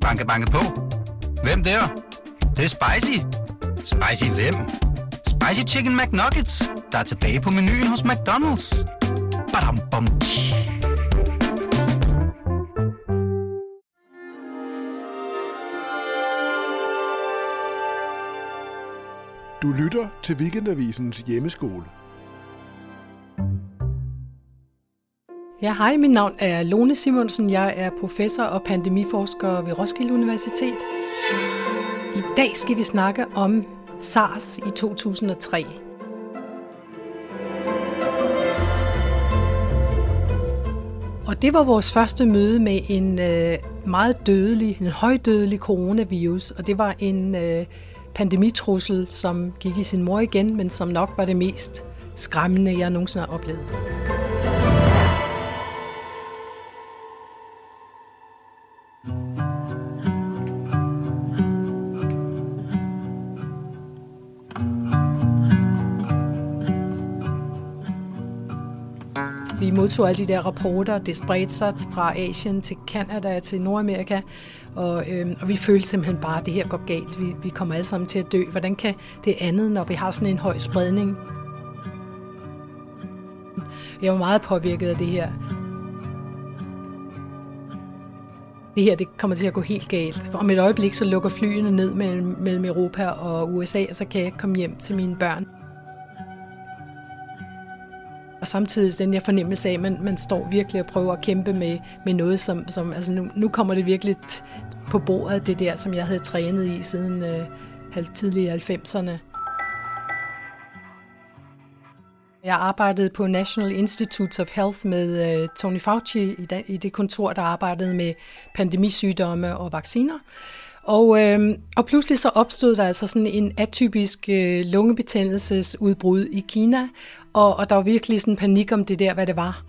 Banke, banke på. Hvem der? Det, det er spicy. Spicy hvem? Spicy Chicken McNuggets, der er tilbage på menuen hos McDonald's. Badum, bom, tji. Du lytter til Weekendavisens hjemmeskole. Ja, hej, mit navn er Lone Simonsen. Jeg er professor og pandemiforsker ved Roskilde Universitet. I dag skal vi snakke om SARS i 2003. Og det var vores første møde med en øh, meget dødelig, en højdødelig coronavirus, og det var en øh, pandemitrussel, som gik i sin mor igen, men som nok var det mest skræmmende, jeg nogensinde har oplevet. Vi modtog alle de der rapporter, det spredte sig fra Asien til Kanada til Nordamerika, og, øhm, og vi følte simpelthen bare, at det her går galt. Vi, vi kommer alle sammen til at dø. Hvordan kan det andet, når vi har sådan en høj spredning? Jeg var meget påvirket af det her. Det her det kommer til at gå helt galt. Om et øjeblik så lukker flyene ned mellem, mellem Europa og USA, og så kan jeg ikke komme hjem til mine børn samtidig den her fornemmelse af, at man, man står virkelig og prøver at kæmpe med, med noget, som, som altså nu, nu kommer det virkelig på bordet, det der, som jeg havde trænet i siden øh, tidlige 90'erne. Jeg arbejdede på National Institutes of Health med øh, Tony Fauci i, da, i det kontor, der arbejdede med pandemisygdomme og vacciner. Og, øh, og pludselig så opstod der altså sådan en atypisk øh, lungebetændelsesudbrud i Kina, og, og der var virkelig sådan panik om det der, hvad det var.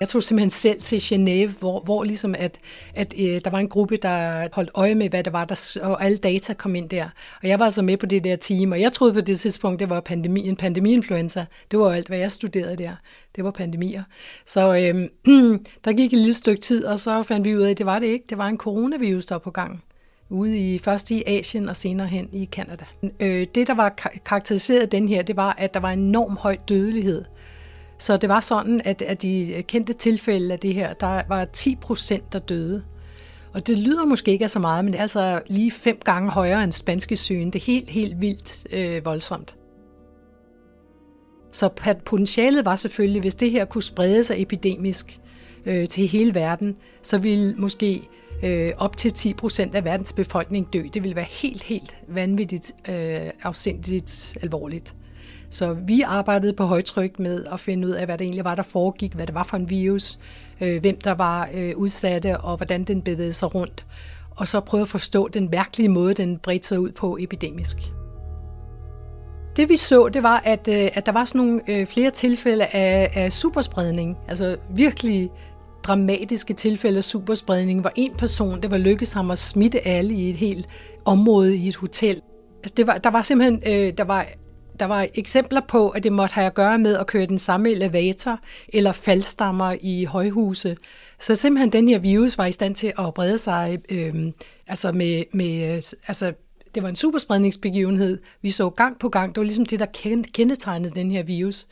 Jeg tog simpelthen selv til Genève, hvor, hvor ligesom at, at øh, der var en gruppe, der holdt øje med, hvad det var, der, og alle data kom ind der. Og jeg var altså med på det der team, og jeg troede på det tidspunkt, det var pandemi, en pandemiinfluenza. Det var alt, hvad jeg studerede der. Det var pandemier. Så øh, der gik et lille stykke tid, og så fandt vi ud af, at det var det ikke. Det var en coronavirus, der var på gang ude i først i Asien og senere hen i Kanada. Øh, det, der var karakteriseret den her, det var, at der var enorm høj dødelighed. Så det var sådan, at, at de kendte tilfælde af det her, der var 10 procent, der døde. Og det lyder måske ikke af så meget, men det er altså lige fem gange højere end spanske sygen. Det er helt, helt vildt øh, voldsomt. Så potentialet var selvfølgelig, hvis det her kunne sprede sig epidemisk øh, til hele verden, så ville måske øh, op til 10 procent af verdens befolkning dø. Det ville være helt, helt vanvittigt, øh, afsindigt alvorligt. Så vi arbejdede på højtryk med at finde ud af, hvad det egentlig var, der foregik, hvad det var for en virus, øh, hvem der var øh, udsatte, og hvordan den bevægede sig rundt. Og så prøve at forstå den mærkelige måde, den bredte sig ud på epidemisk. Det vi så, det var, at, øh, at der var sådan nogle øh, flere tilfælde af, af superspredning, altså virkelig dramatiske tilfælde af superspredning, hvor en person, det var lykkedes ham at smitte alle i et helt område i et hotel. Altså det var, der var simpelthen øh, der var, der var eksempler på, at det måtte have at gøre med at køre den samme elevator eller faldstammer i højhuse. Så simpelthen den her virus var i stand til at brede sig øh, altså med, med øh, altså det var en superspredningsbegivenhed. Vi så gang på gang, det var ligesom det, der kendetegnede den her virus.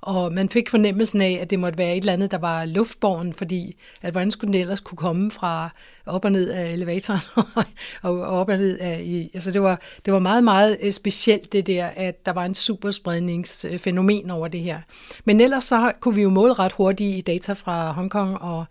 Og man fik fornemmelsen af, at det måtte være et eller andet, der var luftborgen, fordi at hvordan skulle den ellers kunne komme fra op og ned af elevatoren og op og ned af... I, Altså det var, det var meget, meget øh, specielt det der, at der var en superspredningsfænomen over det her. Men ellers så kunne vi jo måle ret hurtigt i data fra Hongkong og,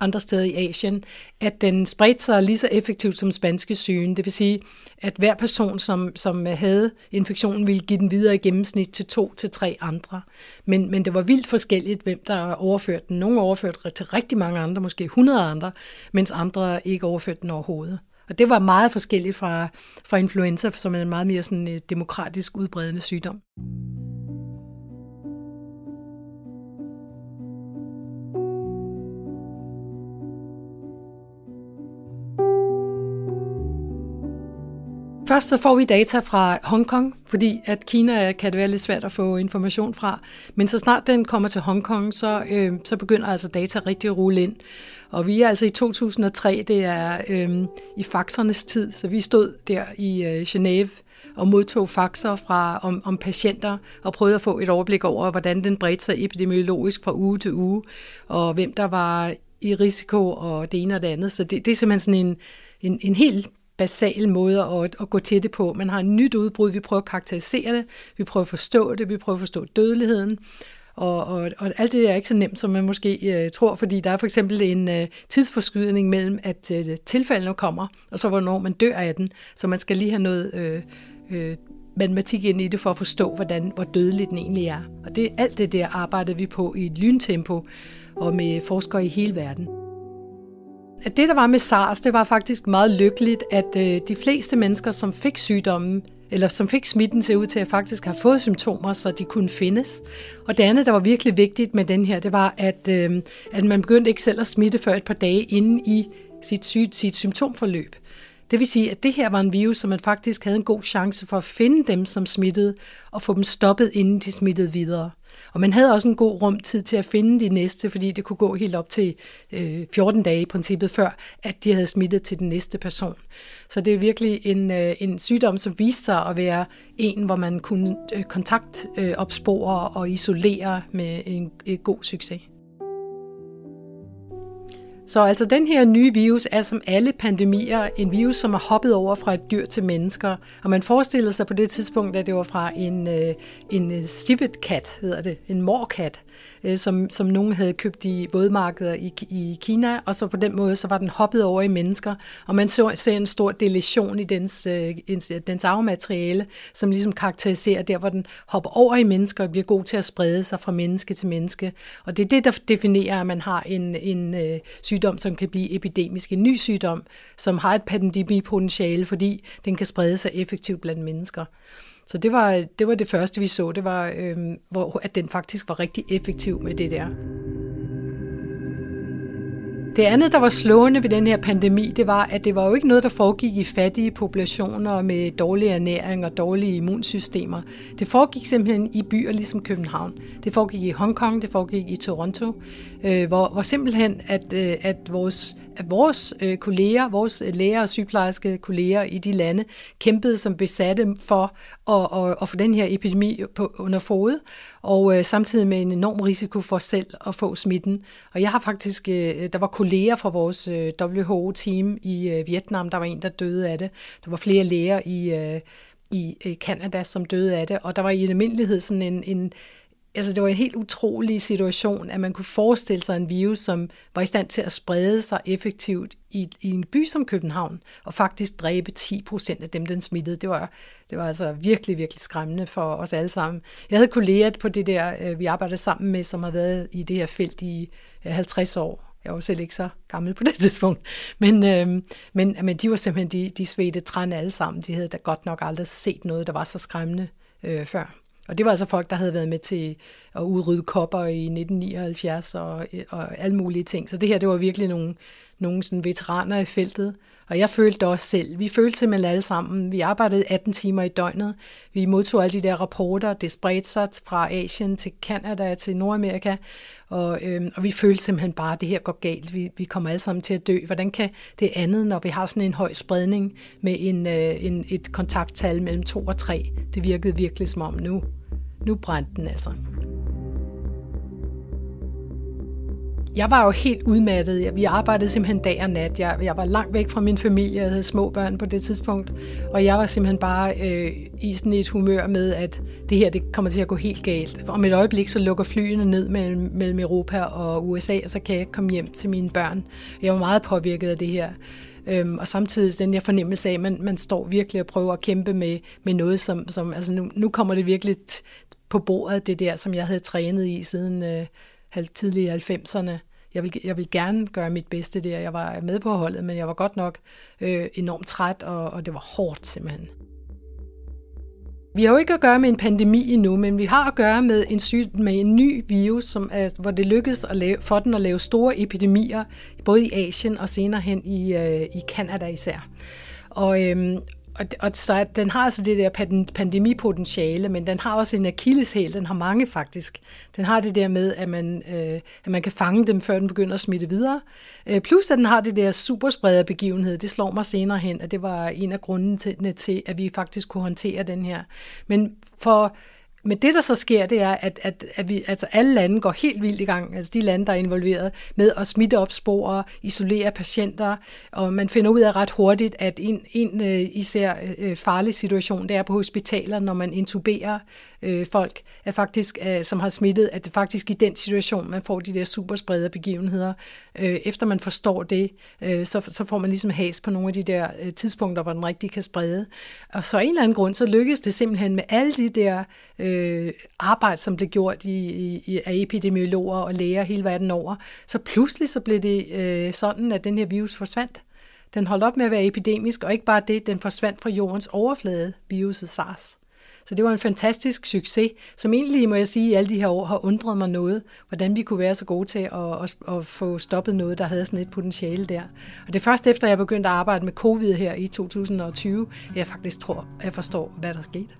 andre steder i Asien, at den spredte sig lige så effektivt som spanske sygen. Det vil sige, at hver person, som, som havde infektionen, ville give den videre i gennemsnit til to til tre andre. Men, men det var vildt forskelligt, hvem der overførte den. Nogle overførte til rigtig mange andre, måske 100 andre, mens andre ikke overførte den overhovedet. Og det var meget forskelligt fra, fra influenza, som er en meget mere sådan, øh, demokratisk udbredende sygdom. Først så får vi data fra Hongkong, fordi at Kina kan det være lidt svært at få information fra. Men så snart den kommer til Hongkong, så, øh, så begynder altså data rigtig at rulle ind. Og vi er altså i 2003, det er øh, i faxernes tid, så vi stod der i øh, Genève og modtog faxer fra, om, om patienter og prøvede at få et overblik over, hvordan den bredte sig epidemiologisk fra uge til uge, og hvem der var i risiko og det ene og det andet. Så det, det er simpelthen sådan en, en, en helt basal måde at, at gå til det på. Man har et nyt udbrud, vi prøver at karakterisere det, vi prøver at forstå det, vi prøver at forstå dødeligheden, og, og, og alt det er ikke så nemt, som man måske øh, tror, fordi der er for eksempel en øh, tidsforskydning mellem, at øh, tilfældene kommer, og så hvornår man dør af den. Så man skal lige have noget øh, øh, matematik ind i det for at forstå, hvordan, hvor dødelig den egentlig er. Og det, alt det der arbejder vi på i et lyntempo og med forskere i hele verden. Det, der var med SARS, det var faktisk meget lykkeligt, at øh, de fleste mennesker, som fik sygdommen, eller som fik smitten, ser ud til at faktisk have fået symptomer, så de kunne findes. Og det andet, der var virkelig vigtigt med den her, det var, at, øh, at man begyndte ikke selv at smitte før et par dage inden i sit, syg, sit symptomforløb. Det vil sige, at det her var en virus, som man faktisk havde en god chance for at finde dem, som smittede, og få dem stoppet, inden de smittede videre. Og man havde også en god rumtid til at finde de næste, fordi det kunne gå helt op til øh, 14 dage i princippet, før at de havde smittet til den næste person. Så det er virkelig en, øh, en sygdom, som viste sig at være en, hvor man kunne øh, kontaktopspore øh, og isolere med en, en god succes. Så altså den her nye virus er som alle pandemier en virus, som er hoppet over fra et dyr til mennesker. Og man forestillede sig på det tidspunkt, at det var fra en, øh, en øh, civet kat, hedder det, en morkat, øh, som, som nogen havde købt i vådmarkeder i, i Kina, og så på den måde så var den hoppet over i mennesker, og man så, ser en stor deletion i dens, øh, dens arvemateriale, som ligesom karakteriserer der, hvor den hopper over i mennesker og bliver god til at sprede sig fra menneske til menneske. Og det er det, der definerer, at man har en, en øh, sygdom, som kan blive epidemisk, en ny sygdom, som har et pandemipotentiale, fordi den kan sprede sig effektivt blandt mennesker. Så det var, det var det første, vi så, det var, øhm, hvor, at den faktisk var rigtig effektiv med det der. Det andet, der var slående ved den her pandemi, det var, at det var jo ikke noget, der foregik i fattige populationer med dårlig ernæring og dårlige immunsystemer. Det foregik simpelthen i byer ligesom København. Det foregik i Hongkong, det foregik i Toronto, øh, hvor, hvor simpelthen, at, øh, at vores at vores øh, kolleger, vores øh, læger og sygeplejerske kolleger i de lande, kæmpede som besatte for at, at, at få den her epidemi på, under fod, og øh, samtidig med en enorm risiko for selv at få smitten. Og jeg har faktisk, øh, der var kolleger fra vores øh, WHO-team i øh, Vietnam, der var en, der døde af det. Der var flere læger i, øh, i øh, Canada, som døde af det, og der var i en almindelighed sådan en, en altså det var en helt utrolig situation, at man kunne forestille sig en virus, som var i stand til at sprede sig effektivt i, i en by som København, og faktisk dræbe 10 procent af dem, den smittede. Det var, det var altså virkelig, virkelig skræmmende for os alle sammen. Jeg havde kolleger på det der, øh, vi arbejdede sammen med, som har været i det her felt i øh, 50 år. Jeg var selv ikke så gammel på det tidspunkt. Men, øh, men, men de var simpelthen, de, de svedte træn alle sammen. De havde da godt nok aldrig set noget, der var så skræmmende øh, før. Og det var altså folk, der havde været med til at udrydde kopper i 1979 og, og alle mulige ting. Så det her, det var virkelig nogle, nogle sådan veteraner i feltet. Og jeg følte det også selv. Vi følte simpelthen alle sammen. Vi arbejdede 18 timer i døgnet. Vi modtog alle de der rapporter. Det spredte sig fra Asien til Kanada til Nordamerika. Og, øhm, og vi følte simpelthen bare, at det her går galt. Vi, vi kommer alle sammen til at dø. Hvordan kan det andet, når vi har sådan en høj spredning med en, øh, en, et kontakttal mellem 2 og 3? Det virkede virkelig som om nu, nu brændte den altså. Jeg var jo helt udmattet. Vi arbejdede simpelthen dag og nat. Jeg, jeg var langt væk fra min familie. Jeg havde små børn på det tidspunkt. Og jeg var simpelthen bare øh, i sådan et humør med, at det her det kommer til at gå helt galt. Om et øjeblik så lukker flyene ned mellem, mellem Europa og USA, og så kan jeg ikke komme hjem til mine børn. Jeg var meget påvirket af det her. Øhm, og samtidig den her fornemmelse af, at man, man står virkelig og prøver at kæmpe med, med noget, som, som altså nu, nu kommer det virkelig på bordet, det der, som jeg havde trænet i siden øh, tidlige 90'erne. Jeg vil, jeg vil gerne gøre mit bedste der. Jeg var med på holdet, men jeg var godt nok øh, enormt træt, og, og det var hårdt simpelthen. Vi har jo ikke at gøre med en pandemi endnu, men vi har at gøre med en, syg, med en ny virus, som er, hvor det lykkedes at lave, for den at lave store epidemier, både i Asien og senere hen i, øh, i Kanada især. Og, øhm, og, og så den har altså det der pandemipotentiale, men den har også en akilleshæl, den har mange faktisk. Den har det der med, at man, øh, at man kan fange dem, før den begynder at smitte videre. Øh, plus at den har det der supersprederbegivenhed, det slår mig senere hen, at det var en af grundene til, til, at vi faktisk kunne håndtere den her. Men for men det, der så sker, det er, at, at, at vi, altså alle lande går helt vildt i gang, altså de lande, der er involveret, med at smitte op spore, isolere patienter, og man finder ud af ret hurtigt, at en, en øh, især øh, farlig situation, det er på hospitaler, når man intuberer øh, folk, er faktisk, øh, som har smittet, at det faktisk i den situation, man får de der superspreder begivenheder. Øh, efter man forstår det, øh, så, så får man ligesom has på nogle af de der øh, tidspunkter, hvor den rigtig kan sprede. Og så af en eller anden grund, så lykkes det simpelthen med alle de der øh, arbejde, som blev gjort i, i, af epidemiologer og læger hele verden over. Så pludselig så blev det øh, sådan, at den her virus forsvandt. Den holdt op med at være epidemisk, og ikke bare det, den forsvandt fra jordens overflade, viruset SARS. Så det var en fantastisk succes, som egentlig, må jeg sige, i alle de her år har undret mig noget, hvordan vi kunne være så gode til at, at, at få stoppet noget, der havde sådan et potentiale der. Og det er først efter, jeg begyndte at arbejde med covid her i 2020, jeg faktisk tror, jeg forstår, hvad der skete.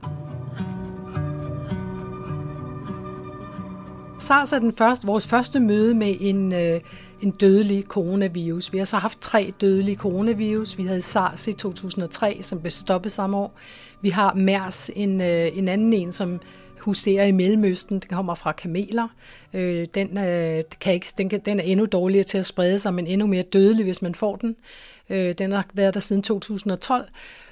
SARS er den første, vores første møde med en, øh, en dødelig coronavirus. Vi har så haft tre dødelige coronavirus. Vi havde SARS i 2003, som blev stoppet samme år. Vi har MERS, en, øh, en anden en, som huserer i Mellemøsten. Den kommer fra kameler. Øh, den, øh, kan ikke, den, kan, den er endnu dårligere til at sprede sig, men endnu mere dødelig, hvis man får den. Øh, den har været der siden 2012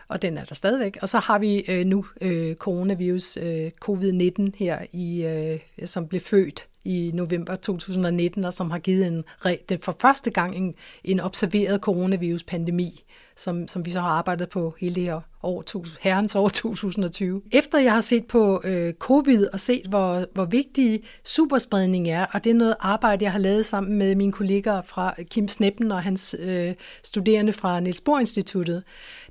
og den er der stadigvæk. Og så har vi øh, nu øh, coronavirus, øh, covid-19 her, i, øh, som blev født i november 2019, og som har givet en, det for første gang en, en observeret coronavirus-pandemi, som, som vi så har arbejdet på hele det her år, herrens år 2020. Efter jeg har set på øh, covid og set, hvor, hvor vigtig superspredning er, og det er noget arbejde, jeg har lavet sammen med mine kolleger fra Kim Sneppen og hans øh, studerende fra Niels Bohr Instituttet,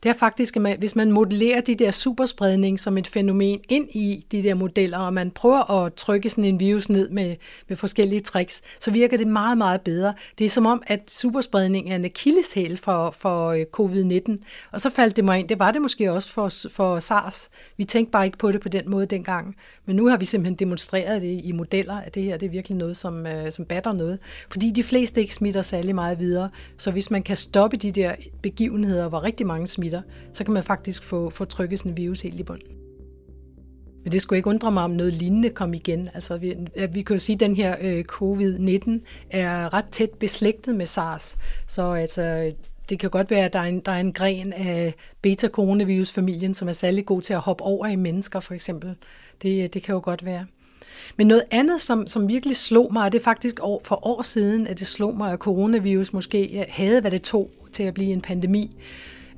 det er faktisk, at man, hvis man modellerer de der superspredning som et fænomen ind i de der modeller, og man prøver at trykke sådan en virus ned med, med forskellige tricks, så virker det meget, meget bedre. Det er som om, at superspredning er en akilleshæl for, for øh, covid-19, og så faldt det mig ind, det var det måske også for, for SARS. Vi tænkte bare ikke på det på den måde dengang, men nu har vi simpelthen demonstreret det i modeller, at det her det er virkelig noget, som, øh, som batter noget, fordi de fleste ikke smitter særlig meget videre, så hvis man kan stoppe de der begivenheder, hvor rigtig mange smitter, smitter, så kan man faktisk få, få trykket sådan en virus helt i bund. Men det skulle ikke undre mig, om noget lignende kom igen. Altså, vi, vi kan jo sige, at den her øh, covid-19 er ret tæt beslægtet med SARS. Så altså, det kan godt være, at der er en, der er en gren af beta-coronavirus-familien, som er særlig god til at hoppe over i mennesker, for eksempel. Det, det kan jo godt være. Men noget andet, som, som virkelig slog mig, og det er faktisk år, for år siden, at det slog mig, at coronavirus måske havde, hvad det tog til at blive en pandemi.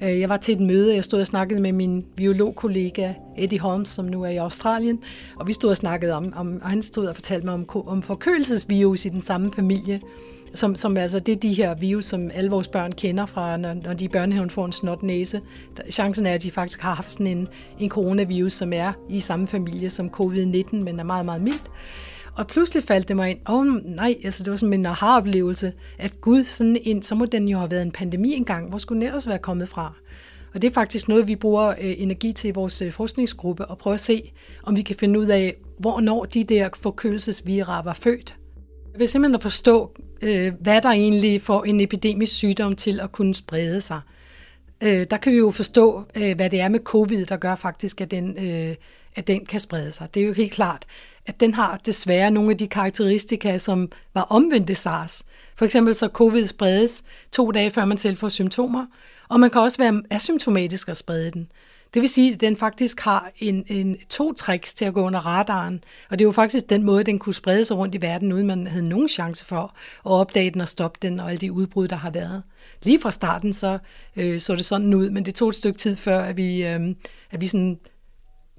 Øh, jeg var til et møde, jeg stod og snakkede med min biologkollega Eddie Holmes, som nu er i Australien, og vi stod og snakkede om, om og han stod og fortalte mig om, om forkølelsesvirus i den samme familie, som, som altså det er de her virus, som alle vores børn kender fra, når, når de i børnehaven får en snot næse. Chancen er, at de faktisk har haft sådan en, en coronavirus, som er i samme familie som covid-19, men er meget, meget mild. Og pludselig faldt det mig ind, åh oh, nej, altså det var sådan en aha-oplevelse, at gud, sådan en, så må den jo have været en pandemi engang, hvor skulle den ellers være kommet fra? Og det er faktisk noget, vi bruger øh, energi til i vores øh, forskningsgruppe, og prøve at se, om vi kan finde ud af, hvornår de der forkølelsesvira var født. Jeg vil simpelthen at forstå, øh, hvad der egentlig får en epidemisk sygdom til at kunne sprede sig. Øh, der kan vi jo forstå, øh, hvad det er med covid, der gør faktisk, at den, at den kan sprede sig. Det er jo helt klart, at den har desværre nogle af de karakteristika, som var omvendte SARS. For eksempel så covid spredes to dage før man selv får symptomer, og man kan også være asymptomatisk og sprede den. Det vil sige, at den faktisk har en, en to tricks til at gå under radaren. Og det er jo faktisk den måde, den kunne sprede sig rundt i verden, uden man havde nogen chance for at opdage den og stoppe den og alle de udbrud, der har været. Lige fra starten så øh, så det sådan ud, men det tog et stykke tid før, at vi, øh, at vi sådan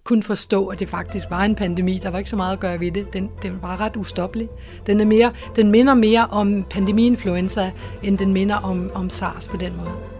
kunne forstå, at det faktisk var en pandemi. Der var ikke så meget at gøre ved det. Den, den var ret ustoppelig. Den, er mere, den minder mere om pandemiinfluenza, end den minder om, om SARS på den måde.